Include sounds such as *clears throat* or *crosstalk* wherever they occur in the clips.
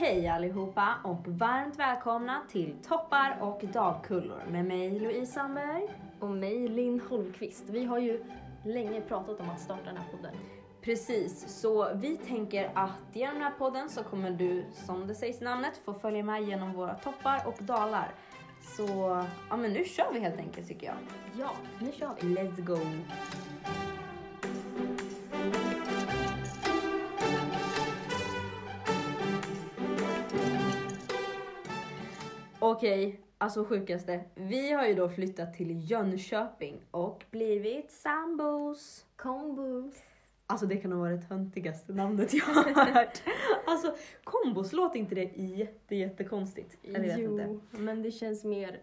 Hej allihopa och varmt välkomna till Toppar och dagkullor med mig Louise Sandberg. Och mig, Linn Holmqvist. Vi har ju länge pratat om att starta den här podden. Precis, så vi tänker att genom den här podden så kommer du, som det sägs i namnet, få följa med genom våra toppar och dalar. Så ja, men nu kör vi helt enkelt tycker jag. Ja, nu kör vi. Let's go! Okej, alltså sjukaste. Vi har ju då flyttat till Jönköping och blivit sambos. Kombos. Alltså det kan nog vara det töntigaste namnet jag har *laughs* hört. Alltså kombos, låter inte det jätte, jättekonstigt? Eller jag vet jo, inte. men det känns mer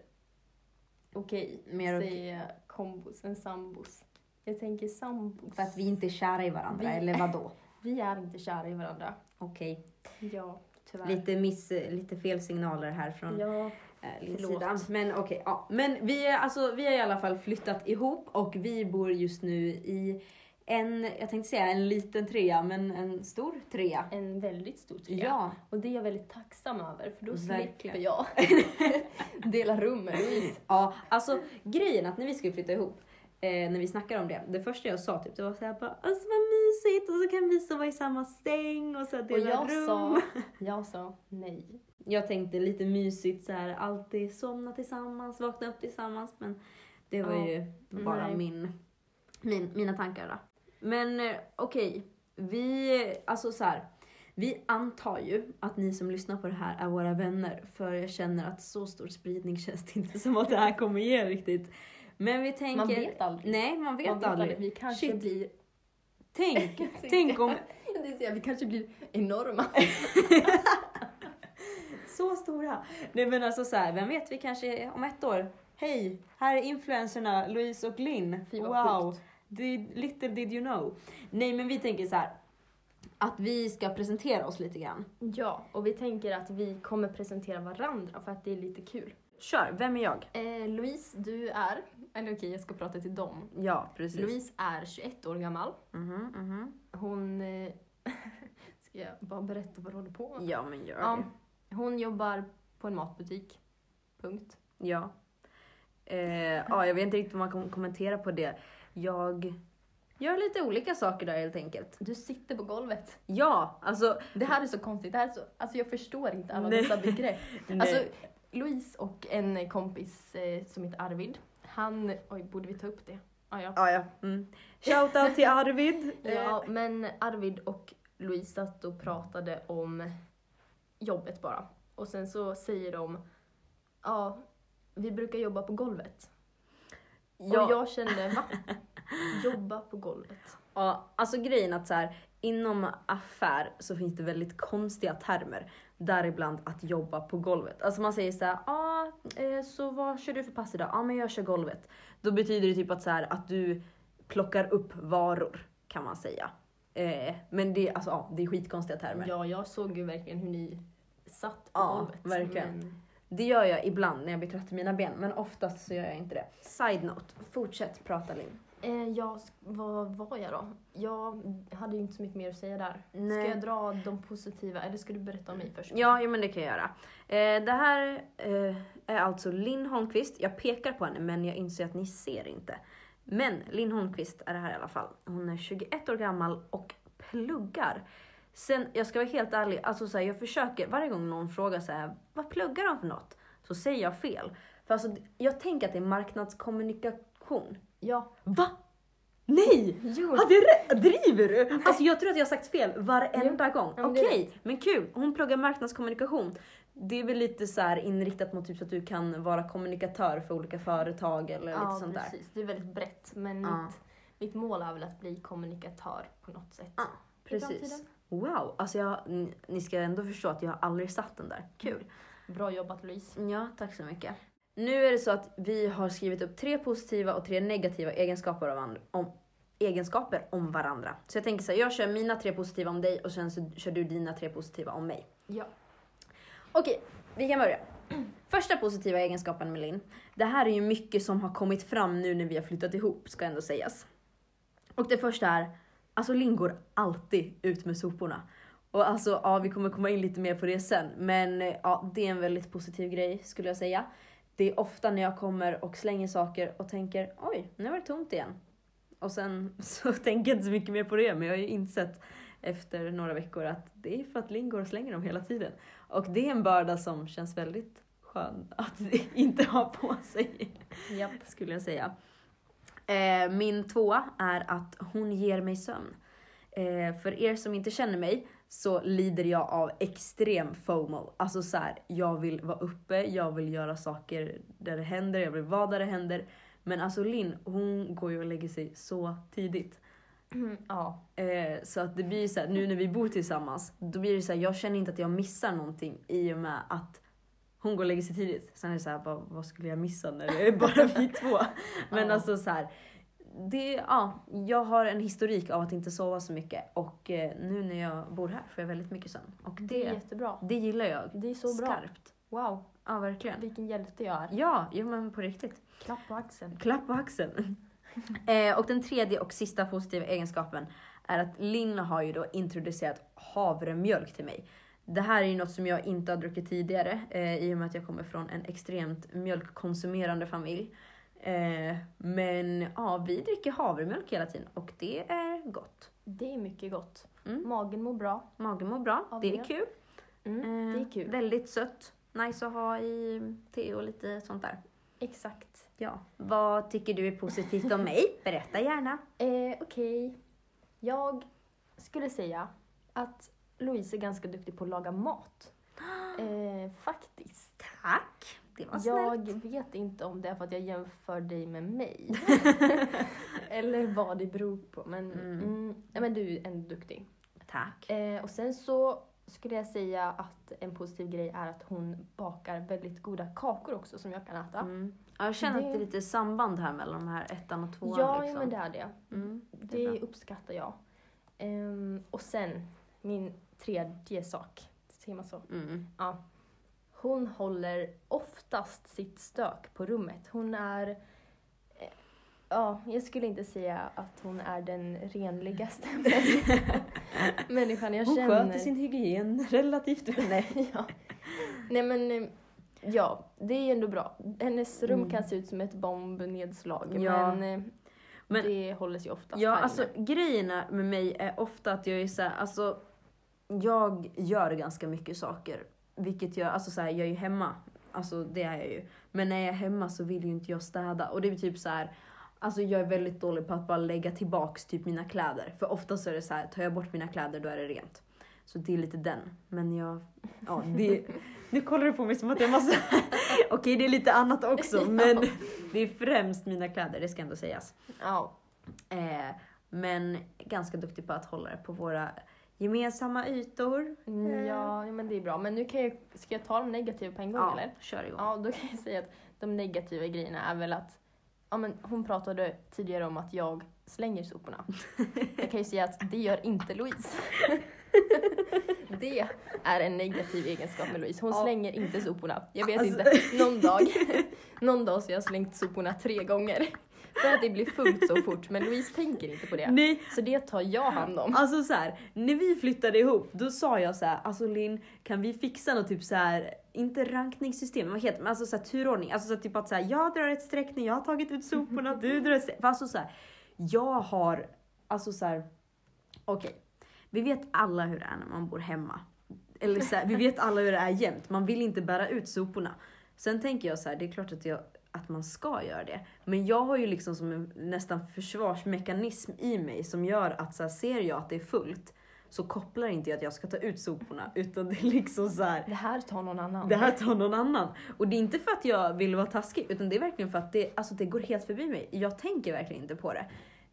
okej Mer att okej. säga kombos än sambos. Jag tänker sambos. För att vi inte är kära i varandra, Vi- eller vadå? *laughs* Vi är inte kära i varandra. Okej, Ja, tyvärr. lite, miss, lite fel signaler här från Ja, eh, sida. Men okej, ja. Men vi, är, alltså, vi har i alla fall flyttat ihop och vi bor just nu i en, jag tänkte säga en liten trea, men en stor trea. en väldigt stor trea. Ja, Och det är jag väldigt tacksam över för då Verkligen. slipper jag *laughs* dela rum med Louise. ja, alltså grejen att när vi skulle flytta ihop, eh, när vi snackade om det, det första jag sa typ, det var såhär bara alltså vad mysigt och så kan vi sova i samma säng och så Och dela jag rum. sa, *laughs* jag sa nej. Jag tänkte lite mysigt så här, alltid somna tillsammans, vakna upp tillsammans. Men det var Ja. ju bara Nej. min, min, mina tankar då. Men eh, okej, vi, alltså så här. Vi antar ju att ni som lyssnar på det här är våra vänner. För jag känner att så stor spridning *laughs* känns det inte som att det här kommer ge riktigt. Men vi tänker... Man vet aldrig. Nej, man vet, Man aldrig. Vi kanske Shit. blir... *laughs* Tänk, tänk om... *laughs* Det vi kanske blir enorma. *laughs* Så stora. Nej men alltså så här, vem vet, vi kanske om ett år, hej, här är influencerna Louise och Linn. Fy, vad Wow, did, little did you know. Nej men vi tänker så här, att vi ska presentera oss lite grann. Ja, och vi tänker att vi kommer presentera varandra för att det är lite kul. Kör, vem är jag? Eh, Louise, du är... Eller okej, jag ska prata till dem. Ja, precis. Louise är 21 år gammal. Mhm, mhm. Hon... Eh, *laughs* ska jag bara berätta vad du håller på med? Ja men gör Ja, det. hon jobbar på en matbutik. Punkt. Ja. Eh, ja, jag vet inte riktigt vad man kan kommentera på det. Jag gör lite olika saker där helt enkelt. Du sitter på golvet. Ja, alltså. Det här är så konstigt. Det här är så, alltså jag förstår inte alla dessa begrepp. *laughs* Alltså, Louise och en kompis eh, som heter Arvid, han... Oj, borde vi ta upp det? Ah, ja. ja, ja. Mm. Shoutout till Arvid. *laughs* ja, men Arvid och Louise satt och pratade om jobbet bara. Och sen så säger de, ja, vi brukar jobba på golvet. Ja. Och jag kände, va? Jobba på golvet? Ja, alltså grejen att så här, inom affär så finns det väldigt konstiga termer. Däribland att jobba på golvet. Alltså man säger så här, ah, eh, så vad kör du för pass idag? Ja ah, men jag kör golvet. Då betyder det typ att, så här, att du plockar upp varor kan man säga. Eh, men det, alltså, ja, det är skitkonstiga termer. Ja, jag såg ju verkligen hur ni satt på Ja, golvet. verkligen. Men, Det gör jag ibland när jag blir trött i mina ben men oftast så gör jag inte det. Side note, fortsätt prata Linn. eh, ja, sk- vad var jag då? Jag hade ju inte så mycket mer att säga där. Nej. Ska jag dra de positiva, eller ska du berätta om mig först? Ja, ja men det kan jag göra. Eh, det här eh, är alltså Linn Holmqvist. Jag pekar på henne men jag inser att ni ser inte. Men Linn Holmqvist är det här i alla fall. Hon är 21 år gammal och pluggar. Sen, jag ska vara helt ärlig, alltså så här, jag försöker, varje gång någon frågar så här, vad pluggar de för något? Så säger jag fel. För alltså, jag tänker att det är marknadskommunikation. Ja. Va? Nej! *laughs* Jo. Hade jag? Driver du? Alltså jag tror att jag har sagt fel varenda gång. Ja, Okej, men kul. Hon pluggar marknadskommunikation. Det är väl lite så här inriktat mot typ så att du kan vara kommunikatör för olika företag eller lite Ja, sånt där. precis. Det är väldigt brett. Men Ja. mitt, mitt mål är väl att bli kommunikatör på något sätt. Ja, Precis. Wow, alltså jag, ni- ska ändå förstå att jag har aldrig satt den där. Kul. Bra jobbat Louise. Ja, tack så mycket. Nu är det så att vi har skrivit upp tre positiva och tre negativa egenskaper av om, egenskaper om varandra. Så jag tänker så här, jag kör mina tre positiva om dig och sen så kör du dina tre positiva om mig. Ja. Okej, vi kan börja. *clears throat* Första positiva egenskapen med Linn. Det här är ju mycket som har kommit fram nu när vi har flyttat ihop, ska ändå sägas. Och det första är, alltså Linn går alltid ut med soporna. Och alltså, ja, vi kommer komma in lite mer på det sen. Men ja, det är en väldigt positiv grej skulle jag säga. Det är ofta när jag kommer och slänger saker och tänker oj, nu var det tomt igen. Och sen *laughs* så tänker jag inte så mycket mer på det, men jag har ju insett efter några veckor att det är för att Linn går och slänger dem hela tiden. Och det är en börda som känns väldigt skön att *laughs* inte ha på sig, Japp. skulle jag säga. Eh, min tvåa är att hon ger mig sömn. Eh, för er som inte känner mig så lider jag av extrem FOMO. Alltså så här, jag vill vara uppe, jag vill göra saker där det händer, jag vill vara där det händer. Men alltså Linn, hon går ju och lägger sig så tidigt. *clears throat* ja. Eh, så att det blir så här, nu när vi bor tillsammans, då blir det så här, jag känner inte att jag missar någonting i och med att hon går och lägger sig tidigt. Sen är det så här, bara, vad skulle jag missa när det är bara vi *laughs* två? Men Ja. alltså så här, det, ja, jag har en historik av att inte sova så mycket och eh, nu när jag bor här får jag väldigt mycket sömn. Och Det är det, jättebra. det gillar jag. Det är så bra. Skarpt. Wow, Ja, verkligen. vilken hjälte jag är. Ja, jo men på riktigt. Klapp på axeln. Klapp på axeln. *laughs* eh, och den tredje och sista positiva egenskapen är att Linn har ju då introducerat havremjölk till mig. Det här är ju något som jag inte har druckit tidigare eh, i och med att jag kommer från en extremt mjölkkonsumerande familj. Eh, men ja, vi dricker havremjölk hela tiden och det är gott. Det är mycket gott. Mm. Magen mår bra. Magen mår bra, Av det är det. kul. Mm, det Eh, är kul. Väldigt sött. Nice att ha i te och lite sånt där. Exakt. Ja. Vad tycker du är positivt om mig? Berätta gärna. Eh, Okej. Jag skulle säga att Louise är ganska duktig på att laga mat. *gasps* Eh, faktiskt. Tack. Det var snällt. Jag vet inte om det är för att jag jämför dig med mig. *laughs* *laughs* Eller vad det beror på. Men, Mm. mm. ja, men du är ändå duktig. Tack. Eh, och sen så skulle jag säga att en positiv grej är att hon bakar väldigt goda kakor också som jag kan äta. Mm. Ja, jag känner att Det- det är lite samband här mellan de här ettan och tvåan. ja, liksom. ja, men det är det. Mm, det Det är uppskattar jag. Ehm, och sen, min tredje sak. Ser man så? Mm. Ja. Hon håller oftast sitt stök på rummet. Hon är... eh, Ja, jag skulle inte säga att hon är den renligaste *laughs* människan- jag Hon känner. sköter sin hygien relativt väl. Nej. *laughs* ja. Nej men, eh, ja, det är ändå bra. Hennes rum Mm. kan se ut som ett bombnedslag, Ja. men, eh, Men- det håller ju oftast Ja, alltså grejerna med mig är ofta att jag är så här, alltså jag gör ganska mycket saker. Vilket jag, alltså så här, jag är ju hemma. Alltså det är jag ju. Men när jag är hemma så vill ju inte jag städa. Och det är typ så här. Alltså jag är väldigt dålig på att bara lägga tillbaks typ mina kläder. För ofta så är det så här, tar jag bort mina kläder då är det rent. Så det är lite den. Men jag, ja det, *laughs* nu kollar du på mig som att jag måste, *laughs* okej det är lite annat också *laughs* men det är främst mina kläder, det ska ändå sägas. Ja, Eh, men ganska duktig på att hålla det på våra gemensamma ytor. Mm, ja, ja, men det är bra. Men nu kan jag, ska jag ta de negativa på en gång Ja, eller? kör igång. Ja, då kan jag säga att de negativa grejerna är väl att ja, men hon pratade tidigare om att jag slänger soporna. *laughs* Jag kan ju säga att det gör inte Louise. *laughs* Det är en negativ egenskap med Louise. Hon Ja. slänger inte soporna. Jag vet Alltså- inte, någon dag, någon dag så har jag slängt soporna tre gånger. För att det blir fullt så fort, men Louise tänker inte på det. Nej, Så det tar jag hand om. alltså så här, när vi flyttade ihop då sa jag så här, alltså Linn, kan vi fixa något typ så här, inte rankningssystem, vad heter det, men alltså så här, turordning. Alltså så typ att så här, jag drar ett streck när jag har tagit ut soporna, du drar ett streck. Alltså så jag har, alltså så här, okej, vi vet alla hur det är när man bor hemma. Eller så vi vet alla hur det är jämt, man vill inte bära ut soporna. Sen tänker jag så här, det är klart att, jag, att man ska göra det. Men jag har ju liksom som en nästan försvarsmekanism i mig som gör att så här, ser jag att det är fullt så kopplar inte jag att jag ska ta ut soporna utan det är liksom så här. Det här tar någon annan. Det här tar någon annan. Och det är inte för att jag vill vara taskig utan det är verkligen för att det, alltså, det går helt förbi mig. Jag tänker verkligen inte på det.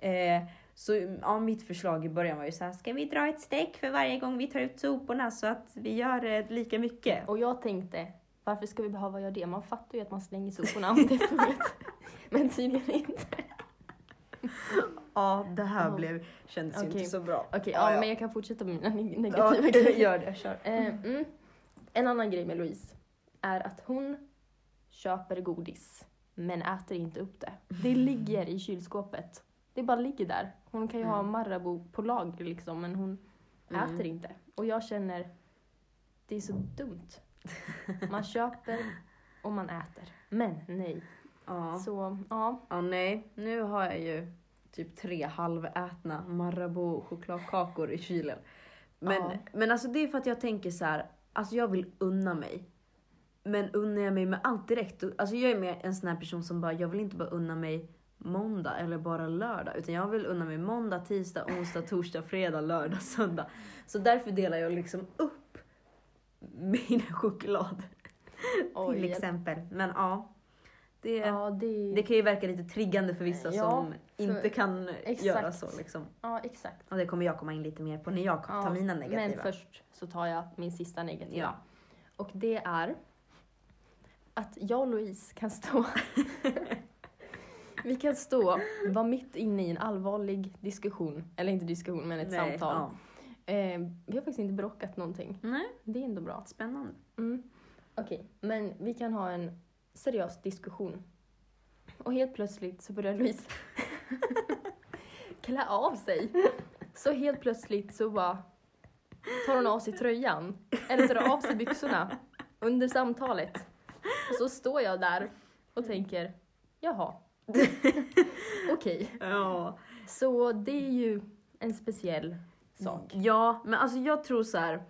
Eh, så ja, mitt förslag i början var ju så här, ska vi dra ett streck för varje gång vi tar ut soporna så att vi gör eh, lika mycket? Och jag tänkte, varför ska vi behöva göra det? Man fattar ju att man slänger soporna om det är fullt. *laughs* Men tydligen inte. Ja, det här blev, kändes ju inte så bra. Okej, Ja, ja, ja. men jag kan fortsätta med mina neg- Ja, negativa *laughs* grejer. gör det, kör. Eh, mm. En annan grej med Louise är att hon köper godis men äter inte upp det. Det ligger i kylskåpet. Det bara ligger där. Hon kan ju ha Mm. Marabou på lager liksom men hon Mm. äter inte. Och jag känner, det är så dumt. Man köper och man äter. Men nej. Ja. Så ja, ja, nej. Nu har jag ju typ tre halvätna Marabou chokladkakor i kylen. Men, Ja. men alltså det är för att jag tänker så här, alltså jag vill unna mig. Men unnar jag mig med allt direkt, alltså jag är mer en sån här person som bara, jag vill inte bara unna mig måndag eller bara lördag. Utan jag vill unna mig måndag, tisdag, onsdag, torsdag, fredag, lördag, söndag. Så därför delar jag liksom upp mina *laughs* choklad. oj. till exempel. Men ja. Det, Ja, det, det kan ju verka lite triggande för vissa Ja, som inte kan exakt. göra så. Liksom. ja exakt. Och det kommer jag komma in lite mer på när jag tar Ja, mina negativa. Men först så tar jag min sista negativa. Ja. Och det är att jag och Louise kan stå *laughs* Vi kan stå, vara mitt inne i en allvarlig diskussion, eller inte diskussion men ett Nej, samtal. Eh, vi har faktiskt inte bråkat någonting. Nej, Det är ändå bra. spännande. Mm. Okej, men vi kan ha en seriös diskussion. Och helt plötsligt så börjar Louise *laughs* klä av sig. Så helt plötsligt så bara tar hon av sig tröjan, eller tar av sig byxorna under samtalet. Och så står jag där och tänker, jaha. *laughs* Okej, Ja. så det är ju en speciell sak. Ja, men alltså jag tror så här.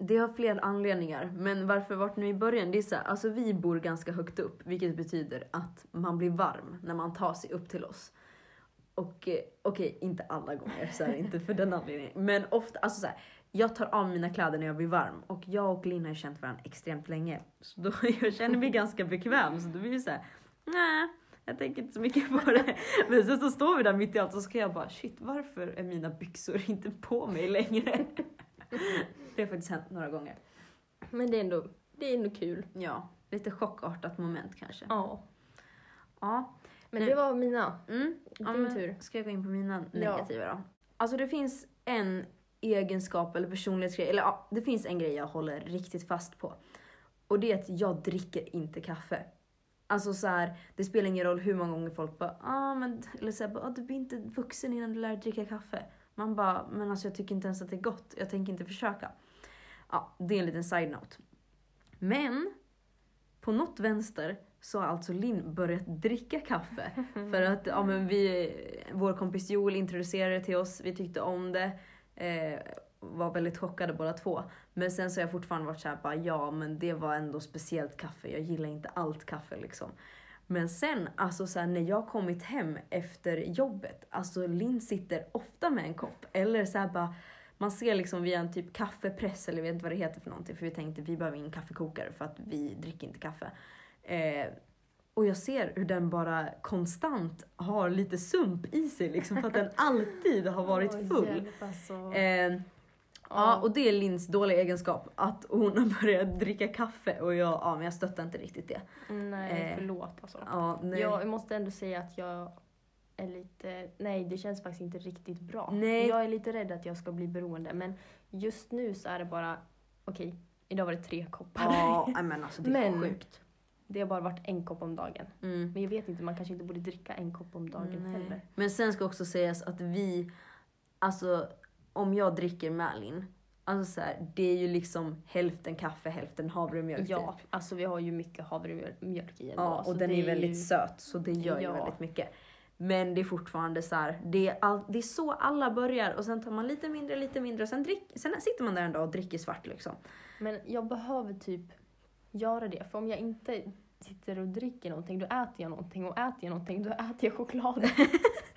Det har fler anledningar, men varför vart nu i början? Det är så här, alltså vi bor ganska högt upp, vilket betyder att man blir varm när man tar sig upp till oss. Och okej, okej, inte alla gånger, så här, inte för den anledningen. Men ofta, alltså så här, jag tar av mina kläder när jag blir varm och jag och Linn har ju känt varandra extremt länge. Så då *laughs* jag känner mig ganska bekväm, så då blir det så här, nej, jag tänker inte så mycket på det. Men sen så står vi där mitt i allt och så kan jag bara, shit varför är mina byxor inte på mig längre? Det har faktiskt hänt några gånger. Men det är ändå, det är ändå kul. Ja, lite chockartat moment kanske. Ja. Ja. Men Nu- det var mina. Mm. Ja, Din tur. Ska jag gå in på mina Ja. negativa då? Alltså det finns en egenskap eller personlighetsgrej, eller ja, det finns en grej jag håller riktigt fast på. Och det är att jag dricker inte kaffe. Alltså så här, det spelar ingen roll hur många gånger folk bara, ah, men, eller så här, bara, ah, du blir inte vuxen innan du lär dig dricka kaffe. Man bara, men alltså jag tycker inte ens att det är gott, jag tänker inte försöka. Ja, det är en liten side-note. Men, på något vänster så har alltså Linn börjat dricka kaffe. *laughs* För att ja, men vi, vår kompis Joel introducerade det till oss, vi tyckte om det. Eh, var väldigt chockade båda två. Men sen så har jag fortfarande varit såhär, bara, ja men det var ändå speciellt kaffe, jag gillar inte allt kaffe liksom. Men sen, alltså så här, när jag kommit hem efter jobbet, alltså Linn sitter ofta med en kopp. Eller så här bara, man ser liksom via en typ kaffepress, eller jag vet inte vad det heter för någonting, för vi tänkte vi behöver ingen kaffekokare för att vi dricker inte kaffe. Eh, och jag ser hur den bara konstant har lite sump i sig liksom, för att den *laughs* alltid har varit full. hjälp, alltså. Eh, Ja, och det är Linns dåliga egenskap. Att hon har börjat dricka kaffe och jag, ja, men jag stöttar inte riktigt det. Nej, eh, förlåt alltså. Ja, nej. Jag måste ändå säga att jag är lite, nej det känns faktiskt inte riktigt bra. Nej. Jag är lite rädd att jag ska bli beroende men just nu så är det bara, okej, idag var det tre koppar. Ja, *laughs* men alltså det är Men- sjukt. Det har bara varit en kopp om dagen. Mm. Men jag vet inte, man kanske inte borde dricka en kopp om dagen Nej. heller. Men sen ska också sägas att vi, alltså om jag dricker med Linn, alltså så här, det är ju liksom hälften kaffe, hälften havremjölk Ja, typ. alltså vi har ju mycket havremjölk i ändå. Ja, och den är väldigt ju- söt så det gör ju Ja. väldigt mycket. Men det är fortfarande så här, det är, all, det är så alla börjar och sen tar man lite mindre, lite mindre och sen, drick, sen sitter man där en dag och dricker svart liksom. Men jag behöver typ göra det. För om jag inte sitter och dricker någonting, då äter jag någonting. Och äter jag någonting, då äter jag choklad. *laughs*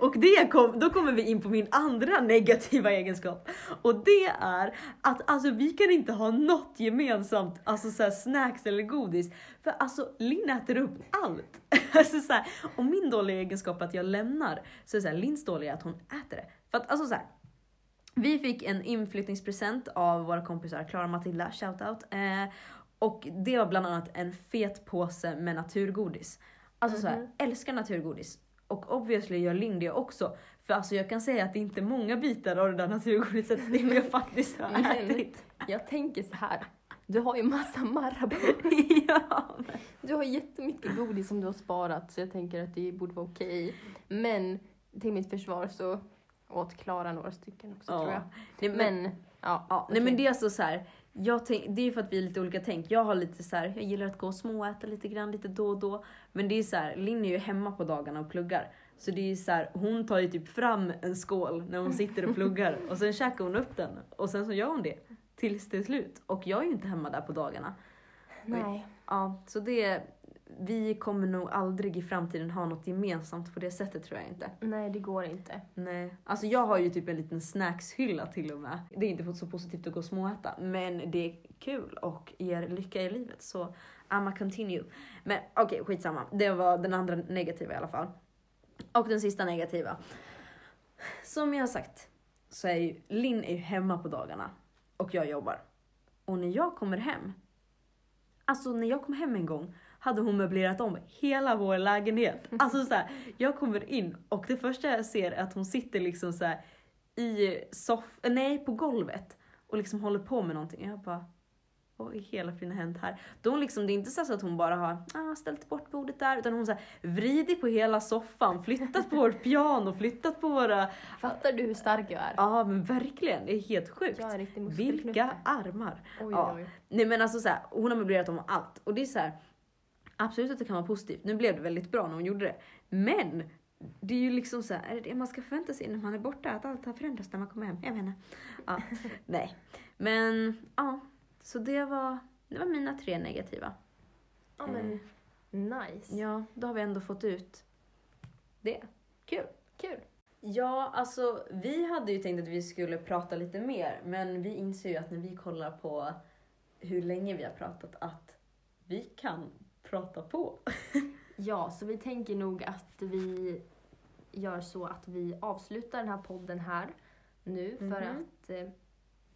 Och det kom, då kommer vi in på min andra negativa egenskap. Och det är att alltså, vi kan inte ha något gemensamt, alltså så här, snacks eller godis. För alltså Linn äter upp allt. *laughs* Alltså, så här, och min dåliga egenskap är att jag lämnar. Så är det så här, Linns dåliga är att hon äter det. För att alltså så här, vi fick en inflyttningspresent av våra kompisar Klara och Matilda, shoutout. Eh, och det var bland annat en fet påse med naturgodis. Alltså så här, Mhm. älskar naturgodis. Och obviously gör Linn det också. För alltså jag kan säga att det inte är många bitar av det där naturgodiset som jag *laughs* faktiskt har Men- ätit. Jag tänker så här. Du har ju massa Marabou. *laughs* ja. Du har jättemycket godis som du har sparat så jag tänker att det borde vara okej. Men till mitt försvar så åt Klara några stycken också Ja. tror jag. Nej, men, Men, ja. ja, okej. nej men det är alltså så här. Jag tänk, det är ju för att vi är lite olika tänk. Jag har lite så här, jag gillar att gå och småäta lite grann lite då och då. Men det är så här, Linn är ju hemma på dagarna och pluggar. Så det är så här, hon tar ju typ fram en skål när hon sitter och pluggar och sen käkar hon upp den och sen så gör hon det tills det är slut. Och jag är ju inte hemma där på dagarna. Nej. Ja, så det, vi kommer nog aldrig i framtiden ha något gemensamt på det sättet tror jag inte. Nej, det går inte. Nej. Alltså jag har ju typ en liten snackshylla till och med. Det är inte så positivt att gå och småäta, men det är kul och ger lycka i livet. Så I'ma continue. Men okej, skitsamma. Det var den andra negativa i alla fall. Och den sista negativa. Som jag har sagt så är ju Linn är ju hemma på dagarna och jag jobbar. Och när jag kommer hem, alltså när jag kom hem en gång hade hon möblerat om hela vår lägenhet. *laughs* Alltså så här, jag kommer in och det första jag ser är att hon sitter liksom så här i soff nej på golvet och liksom håller på med någonting. Jag bara, vad i hela friden har hänt här? Då hon liksom, det är inte så att hon bara har ah, ställt bort bordet där, utan hon har vridit på hela soffan, flyttat på vårt piano, flyttat på våra... Fattar du hur stark jag är? Ja men verkligen, det är helt sjukt. Är. Vilka armar! Oj, Ja. oj. Nej men alltså så här, hon har möblerat om allt och det är så här. Absolut att det kan vara positivt. Nu blev det väldigt bra när hon gjorde det. Men det är ju liksom så här, är det det man ska förvänta sig när man är borta? Att allt har förändrats när man kommer hem? Jag menar. Ja, *laughs* nej. Men ja, så det var, det var mina tre negativa. Ja, men nice. Ja, då har vi ändå fått ut det. Kul. Kul. Ja, alltså vi hade ju tänkt att vi skulle prata lite mer, men vi inser ju att när vi kollar på hur länge vi har pratat att vi kan prata på. *laughs* Ja, så vi tänker nog att vi gör så att vi avslutar den här podden här nu för Mhm. att eh,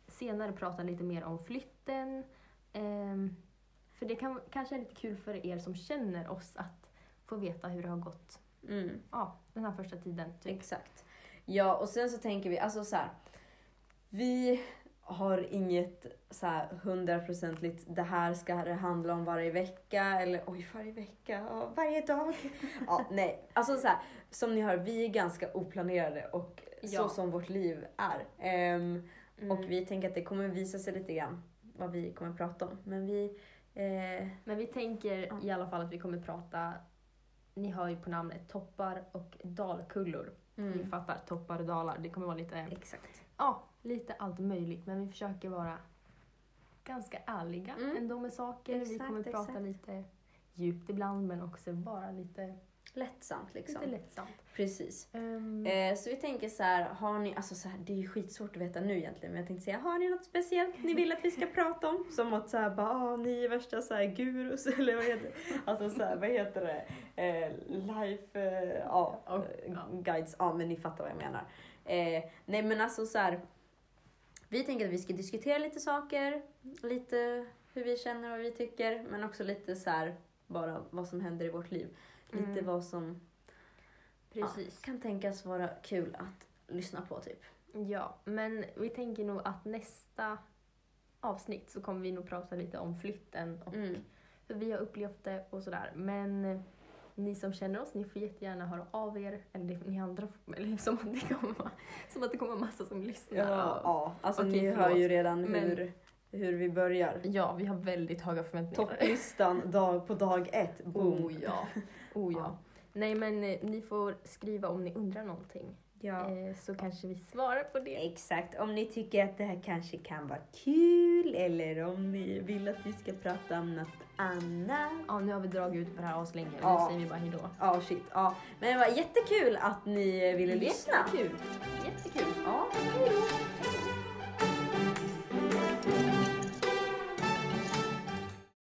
senare prata lite mer om flytten. Ehm, för det kan, kanske är lite kul för er som känner oss att få veta hur det har gått Mm, ja, den här första tiden. Typ. exakt. Ja, och sen så tänker vi, alltså så här. Vi har inget så här hundraprocentigt, det här ska det handla om varje vecka, eller oj, varje vecka, ja, varje dag. *laughs* Ja, nej, alltså så här, som ni hör, vi är ganska oplanerade och så Ja. som vårt liv är. Ehm, Mm. Och vi tänker att det kommer visa sig lite grann vad vi kommer prata om. Men vi, eh, Men vi tänker Ja. i alla fall att vi kommer prata, ni hör ju på namnet, toppar och dalkullor. Ni mm, fattar, toppar och dalar. Det kommer vara lite exakt. Ja, lite allt möjligt. Men vi försöker vara ganska ärliga Mm. ändå med saker. vi Exakt, kommer prata exakt. lite djupt ibland men också bara lite, Lättsamt liksom. lite lättsamt. Precis. Ehm, Eh, så vi tänker så här, har ni, alltså så här, det är ju skitsvårt att veta nu egentligen, men jag tänkte säga, har ni något speciellt ni vill att vi ska prata om? Som att så här, bara, ah, ni är värsta så här, gurus, *laughs* eller vad heter det? Alltså så här, vad heter det? Eh, life, eh, ja, eh, guides, ja men ni fattar vad jag menar. Eh, nej men alltså så vi tänker att vi ska diskutera lite saker, lite hur vi känner och vad vi tycker, men också lite så här, bara vad som händer i vårt liv. Lite Mm. vad som precis. kan tänkas vara kul att lyssna på typ. Ja, men vi tänker nog att nästa avsnitt så kommer vi nog prata lite om flytten och Mm. hur vi har upplevt det och sådär. Men ni som känner oss, ni får jättegärna höra av er. Eller ni andra, eller *laughs* som att det kommer som att det kommer massa som lyssnar. Ja, ja, alltså Okej, ni förlåt. hör ju redan Men- hur, hur vi börjar. Ja, vi har väldigt höga förväntningar. Topplistan dag på dag ett, boom. Oh ja. Oh ja. *laughs* Ja. Nej men eh, ni får skriva om ni undrar någonting. Ja. Eh, så kanske vi svarar på det. Exakt, om ni tycker att det här kanske kan vara kul eller om ni vill att vi ska prata om något annat. Ja, nu har vi dragit ut på det här aslänge. Ja. Nu säger vi bara hejdå. Ja, shit. Ja. Men det var jättekul att ni ville lyssna. Jättekul. Jättekul. Ja, hejdå.